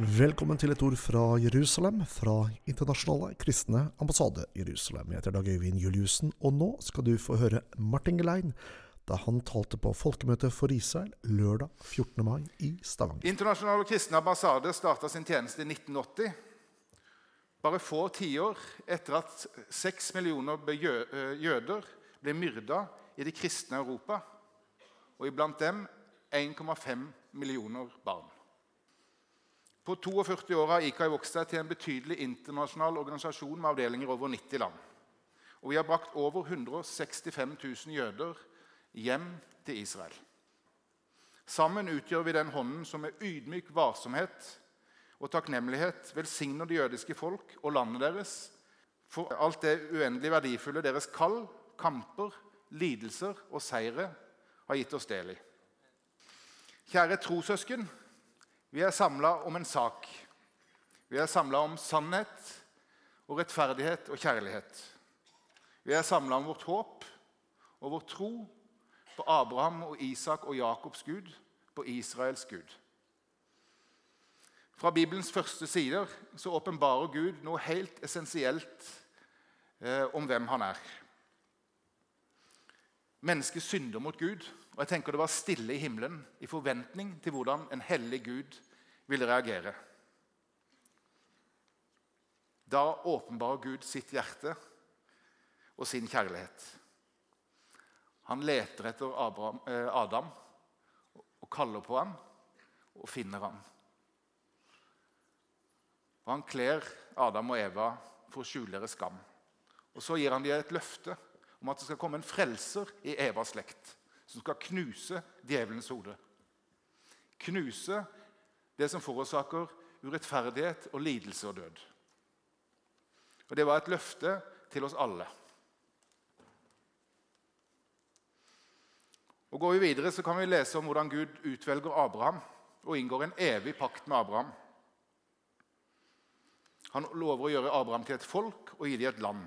Velkommen til et ord fra Jerusalem, fra Internasjonale kristne ambassade Jerusalem. Jeg heter Dag Øyvind Juliussen, og nå skal du få høre Martin Gelein da han talte på folkemøtet for Israel lørdag 14. mai i Stavanger. Internasjonale kristne ambassade starta sin tjeneste i 1980. Bare få tiår etter at seks millioner eh, jøder ble myrda i det kristne Europa, og iblant dem 1,5 millioner barn. På 42 år har IKAI vokst seg til en betydelig internasjonal organisasjon med avdelinger over 90 land. Og vi har brakt over 165 000 jøder hjem til Israel. Sammen utgjør vi den hånden som med ydmyk varsomhet og takknemlighet velsigner det jødiske folk og landet deres for alt det uendelig verdifulle deres kall, kamper, lidelser og seire har gitt oss del i. Kjære trossøsken, vi er samla om en sak. Vi er samla om sannhet og rettferdighet og kjærlighet. Vi er samla om vårt håp og vår tro på Abraham og Isak og Jakobs Gud, på Israels Gud. Fra Bibelens første sider så åpenbarer Gud noe helt essensielt eh, om hvem han er. Mennesket synder mot Gud, og jeg tenker det var stille i himmelen i forventning til hvordan en hellig Gud ville reagere. Da åpenbarer Gud sitt hjerte og sin kjærlighet. Han leter etter eh, Adam og kaller på ham og finner ham. Og Han kler Adam og Eva for å skjule deres skam. Og Så gir han dem et løfte om at det skal komme en frelser i Evas slekt som skal knuse djevelens hode. Knuse det som forårsaker urettferdighet og lidelse og død. Og Det var et løfte til oss alle. Og Går vi videre, så kan vi lese om hvordan Gud utvelger Abraham og inngår en evig pakt med Abraham. Han lover å gjøre Abraham til et folk og gi dem et land.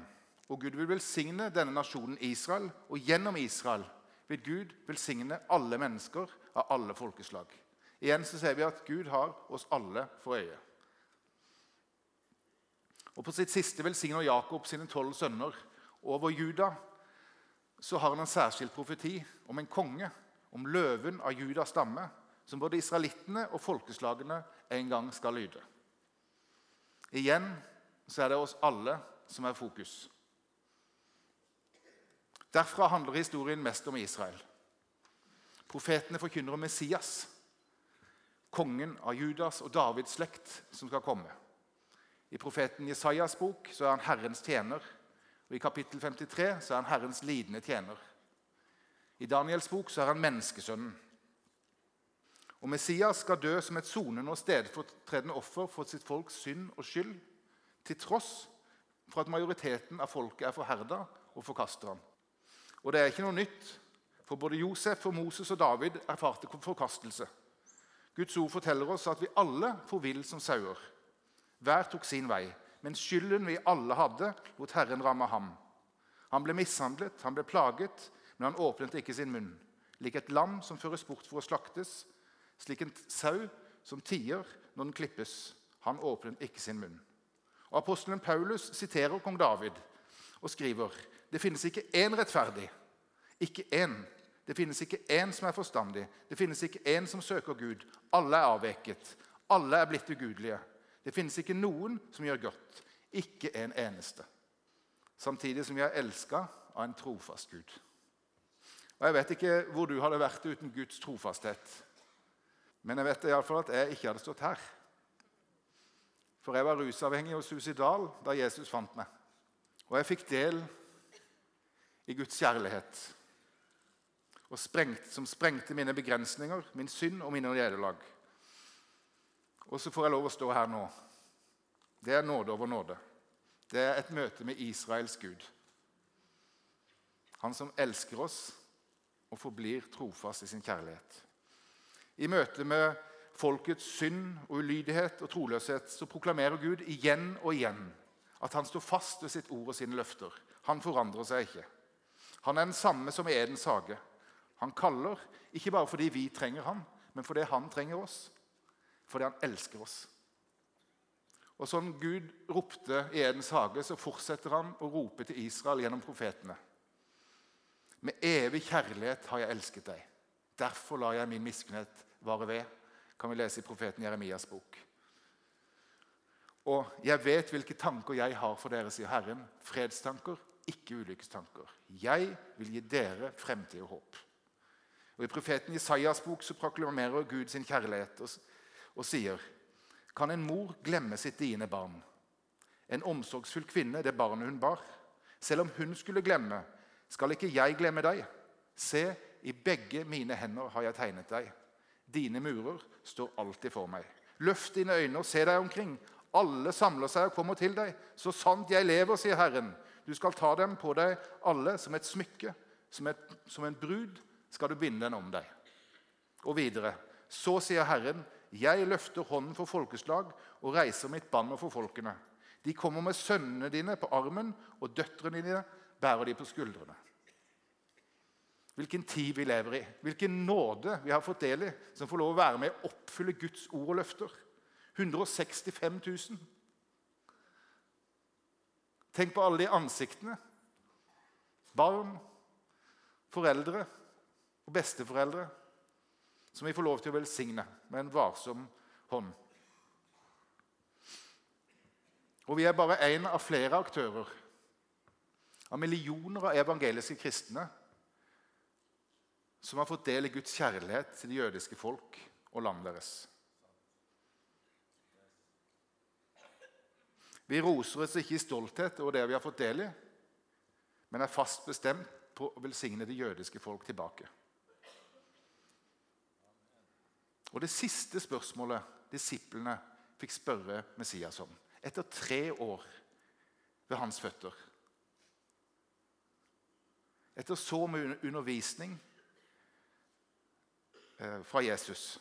Og Gud vil velsigne denne nasjonen Israel, og gjennom Israel vil Gud velsigne alle mennesker av alle folkeslag. Igjen så ser vi at Gud har oss alle for øye. Og På sitt siste velsigner Jakob sine tolv sønner. Over Juda så har han en særskilt profeti om en konge, om løven av Judas stamme, som både israelittene og folkeslagene en gang skal lyde. Igjen så er det oss alle som er fokus. Derfra handler historien mest om Israel. Profetene forkynner om Messias, kongen av Judas og Davids slekt, som skal komme. I profeten Jesajas bok så er han Herrens tjener, og i kapittel 53 så er han Herrens lidende tjener. I Daniels bok så er han menneskesønnen. Og Messias skal dø som et sonende og stedfortredende offer for sitt folks synd og skyld, til tross for at majoriteten av folket er forherda og forkaster ham. Og det er ikke noe nytt, for både Josef, og Moses og David erfarte forkastelse. Guds ord forteller oss at vi alle får vill som sauer. Hver tok sin vei, men skylden vi alle hadde, lot Herren ramme ham. Han ble mishandlet, han ble plaget, men han åpnet ikke sin munn. Lik et lam som føres bort for å slaktes, slik en sau som tier når den klippes. Han åpnet ikke sin munn. Og Apostelen Paulus siterer kong David og skriver det finnes ikke én rettferdig, ikke én. Det finnes ikke én som er forstandig, det finnes ikke én som søker Gud. Alle er avveket, alle er blitt ugudelige. Det finnes ikke noen som gjør godt, ikke en eneste. Samtidig som vi er elska av en trofast Gud. Og Jeg vet ikke hvor du hadde vært uten Guds trofasthet. Men jeg vet i alle fall at jeg ikke hadde stått her. For jeg var rusavhengig og suicidal da Jesus fant meg. Og jeg fikk del i Guds kjærlighet, og sprengt, som sprengte mine begrensninger, min synd og mine nederlag. Og så får jeg lov å stå her nå. Det er nåde over nåde. Det er et møte med Israels Gud. Han som elsker oss og forblir trofast i sin kjærlighet. I møte med folkets synd og ulydighet og troløshet så proklamerer Gud igjen og igjen at han står fast ved sitt ord og sine løfter. Han forandrer seg ikke. Han er den samme som i Edens hage. Han kaller ikke bare fordi vi trenger ham, men fordi han trenger oss. Fordi han elsker oss. Og Som Gud ropte i Edens hage, så fortsetter han å rope til Israel gjennom profetene. Med evig kjærlighet har jeg elsket deg. Derfor lar jeg min miskunnhet vare ved, kan vi lese i profeten Jeremias bok. Og jeg vet hvilke tanker jeg har for dere, sier Herren. Fredstanker, ikke ulykkestanker. Jeg vil gi dere fremtid og håp. Og I profeten Isaias bok så proklamerer Gud sin kjærlighet og, og sier Kan en mor glemme sitt dine barn? En omsorgsfull kvinne det barnet hun bar? Selv om hun skulle glemme, skal ikke jeg glemme deg. Se, i begge mine hender har jeg tegnet deg. Dine murer står alltid for meg. Løft dine øyne og se deg omkring. Alle samler seg og kommer til deg. Så sant jeg lever, sier Herren. Du skal ta dem på deg alle som et smykke. Som, et, som en brud skal du binde den om deg. Og videre. Så sier Herren, jeg løfter hånden for folkeslag og reiser mitt banner for folkene. De kommer med sønnene dine på armen, og døtrene dine bærer de på skuldrene. Hvilken tid vi lever i, hvilken nåde vi har fått del i, som får lov å være med å oppfylle Guds ord og løfter. 165 000. Tenk på alle de ansiktene. Barn, foreldre og besteforeldre som vi får lov til å velsigne med en varsom hånd. Og vi er bare én av flere aktører, av millioner av evangeliske kristne, som har fått del i Guds kjærlighet til det jødiske folk og landet deres. Vi roser oss ikke i stolthet over det vi har fått del i, men er fast bestemt på å velsigne det jødiske folk tilbake. Og Det siste spørsmålet disiplene fikk spørre Messias om, etter tre år ved hans føtter Etter så mye undervisning eh, fra Jesus,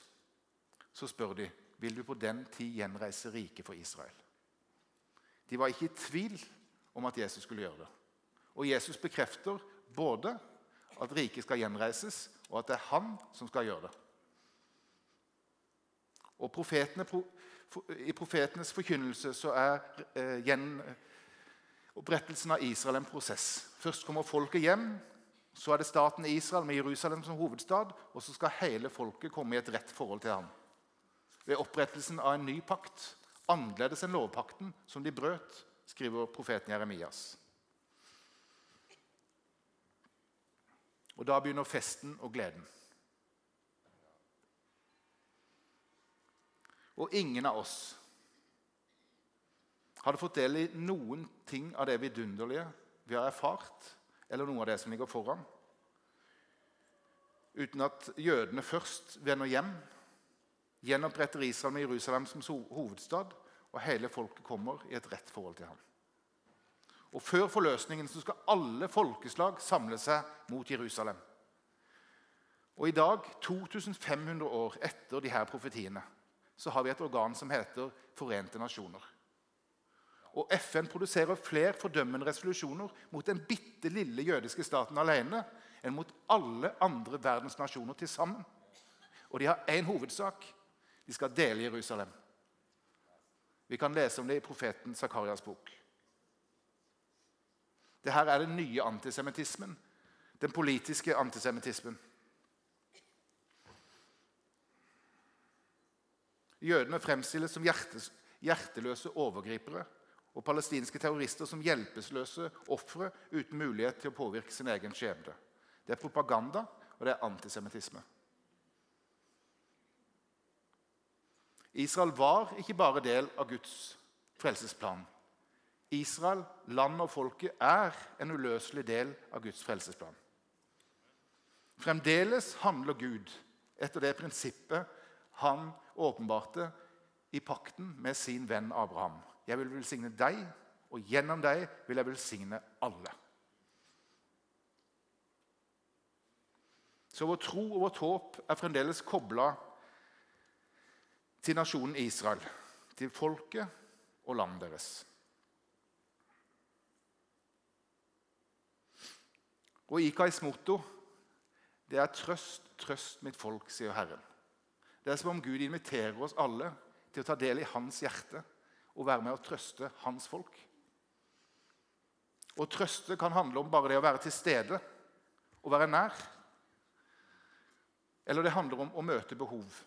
så spør de vil du på den tid gjenreise riket for Israel. De var ikke i tvil om at Jesus skulle gjøre det. Og Jesus bekrefter både at riket skal gjenreises, og at det er han som skal gjøre det. Og profetene, I profetenes forkynnelse så er eh, gjenopprettelsen av Israel en prosess. Først kommer folket hjem. Så er det staten Israel med Jerusalem som hovedstad. Og så skal hele folket komme i et rett forhold til ham. Ved opprettelsen av en ny pakt annerledes enn lovpakten som de brøt, skriver profeten Jeremias. Og Da begynner festen og gleden. Og ingen av oss hadde fått del i noen ting av det vidunderlige vi har erfart, eller noe av det som ligger foran, uten at jødene først vender hjem gjenoppretter Israel med Jerusalem som hovedstad, og hele folket kommer i et rett forhold til ham. Og Før forløsningen så skal alle folkeslag samle seg mot Jerusalem. Og I dag, 2500 år etter de her profetiene, så har vi et organ som heter Forente nasjoner. Og FN produserer flere fordømmende resolusjoner mot den bitte lille jødiske staten alene enn mot alle andre verdens nasjoner til sammen. Og de har én hovedsak de skal dele Jerusalem. Vi kan lese om det i profeten Sakarias bok. Dette er den nye antisemittismen, den politiske antisemittismen. Jødene fremstilles som hjerteløse overgripere og palestinske terrorister som hjelpeløse ofre uten mulighet til å påvirke sin egen skjebne. Det er propaganda, og det er antisemittisme. Israel var ikke bare del av Guds frelsesplan. Israel, landet og folket, er en uløselig del av Guds frelsesplan. Fremdeles handler Gud etter det prinsippet han åpenbarte i pakten med sin venn Abraham. Jeg vil velsigne deg, og gjennom deg vil jeg velsigne alle. Så vår tro og vårt håp er fremdeles kobla til nasjonen Israel, til folket og landet deres. Og Ikais motto det er 'trøst, trøst mitt folk', sier Herren. Det er som om Gud inviterer oss alle til å ta del i hans hjerte og være med å trøste hans folk. Å trøste kan handle om bare det å være til stede og være nær. Eller det handler om å møte behov.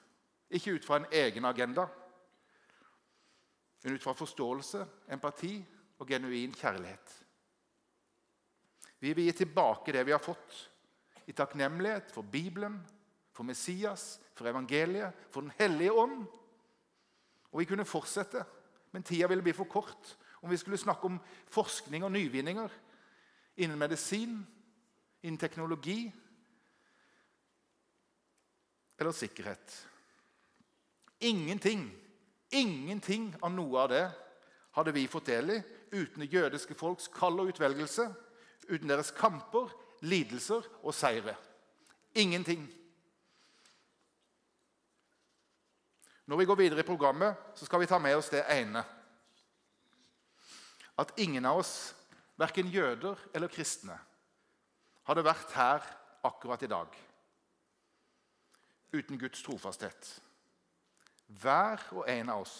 Ikke ut fra en egen agenda, men ut fra forståelse, empati og genuin kjærlighet. Vi vil gi tilbake det vi har fått, i takknemlighet for Bibelen, for Messias, for evangeliet, for Den hellige ånd. Og vi kunne fortsette, men tida ville bli for kort om vi skulle snakke om forskning og nyvinninger innen medisin, innen teknologi eller sikkerhet. Ingenting, ingenting av noe av det hadde vi fått del i uten det jødiske folks kall og utvelgelse, uten deres kamper, lidelser og seire. Ingenting. Når vi går videre i programmet, så skal vi ta med oss det ene. At ingen av oss, verken jøder eller kristne, hadde vært her akkurat i dag uten Guds trofasthet. Hver og en av oss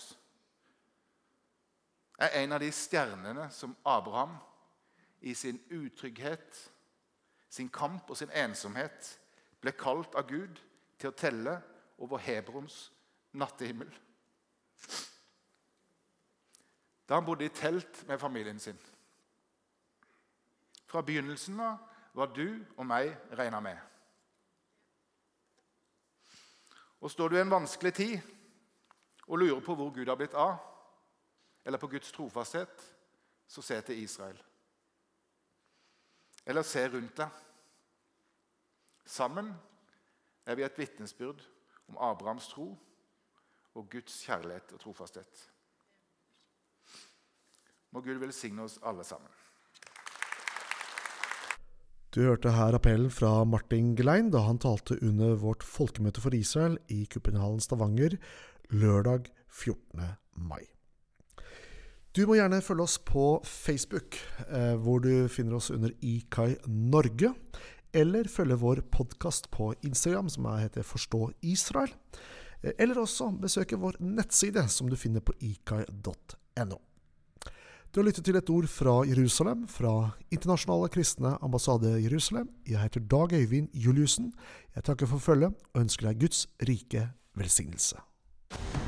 er en av de stjernene som Abraham i sin utrygghet, sin kamp og sin ensomhet ble kalt av Gud til å telle over Hebrons nattehimmel. Da han bodde i telt med familien sin. Fra begynnelsen av var du og meg regna med. Og Står du i en vanskelig tid og lurer på hvor Gud har blitt av, eller på Guds trofasthet, så se til Israel. Eller se rundt deg. Sammen er vi et vitnesbyrd om Abrahams tro og Guds kjærlighet og trofasthet. Må Gud velsigne oss alle sammen. Du hørte her appellen fra Martin Glein da han talte under vårt folkemøte for Israel i Kuppenhallen Stavanger lørdag 14. mai. Du må gjerne følge oss på Facebook, eh, hvor du finner oss under IKAI Norge. Eller følge vår podkast på Instagram, som heter Forstå Israel. Eh, eller også besøke vår nettside, som du finner på ikai.no. Du har lyttet til et ord fra Jerusalem, fra Internasjonale kristne ambassade Jerusalem. Jeg heter Dag Øyvind Juliussen. Jeg takker for følget og ønsker deg Guds rike velsignelse. you